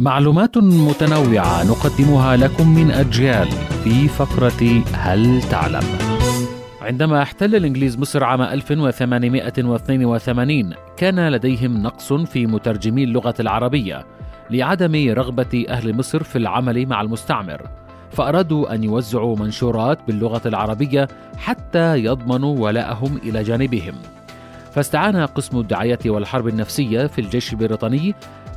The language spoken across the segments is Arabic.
معلومات متنوعة نقدمها لكم من أجيال في فقرة هل تعلم؟ عندما احتل الإنجليز مصر عام 1882 كان لديهم نقص في مترجمي اللغة العربية لعدم رغبة أهل مصر في العمل مع المستعمر فأرادوا أن يوزعوا منشورات باللغة العربية حتى يضمنوا ولاءهم إلى جانبهم فاستعان قسم الدعاية والحرب النفسية في الجيش البريطاني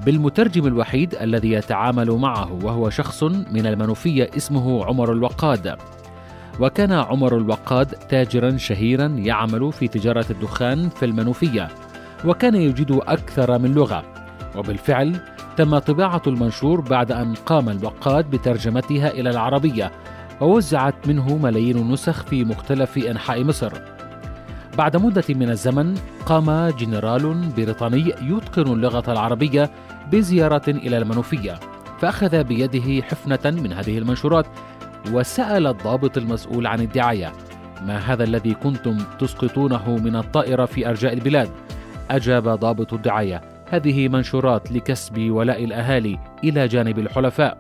بالمترجم الوحيد الذي يتعامل معه وهو شخص من المنوفية اسمه عمر الوقاد. وكان عمر الوقاد تاجرا شهيرا يعمل في تجارة الدخان في المنوفية وكان يجيد أكثر من لغة. وبالفعل تم طباعة المنشور بعد أن قام الوقاد بترجمتها إلى العربية ووزعت منه ملايين النسخ في مختلف أنحاء مصر. بعد مدة من الزمن قام جنرال بريطاني يتقن اللغة العربية بزيارة إلى المنوفية فأخذ بيده حفنة من هذه المنشورات وسأل الضابط المسؤول عن الدعاية ما هذا الذي كنتم تسقطونه من الطائرة في أرجاء البلاد؟ أجاب ضابط الدعاية هذه منشورات لكسب ولاء الأهالي إلى جانب الحلفاء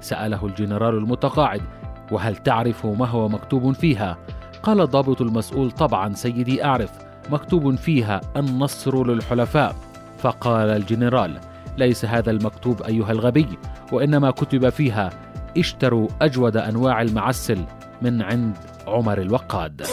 سأله الجنرال المتقاعد وهل تعرف ما هو مكتوب فيها؟ قال الضابط المسؤول طبعا سيدي أعرف مكتوب فيها النصر للحلفاء. فقال الجنرال ليس هذا المكتوب أيها الغبي وإنما كتب فيها اشتروا أجود أنواع المعسل من عند عمر الوقاد.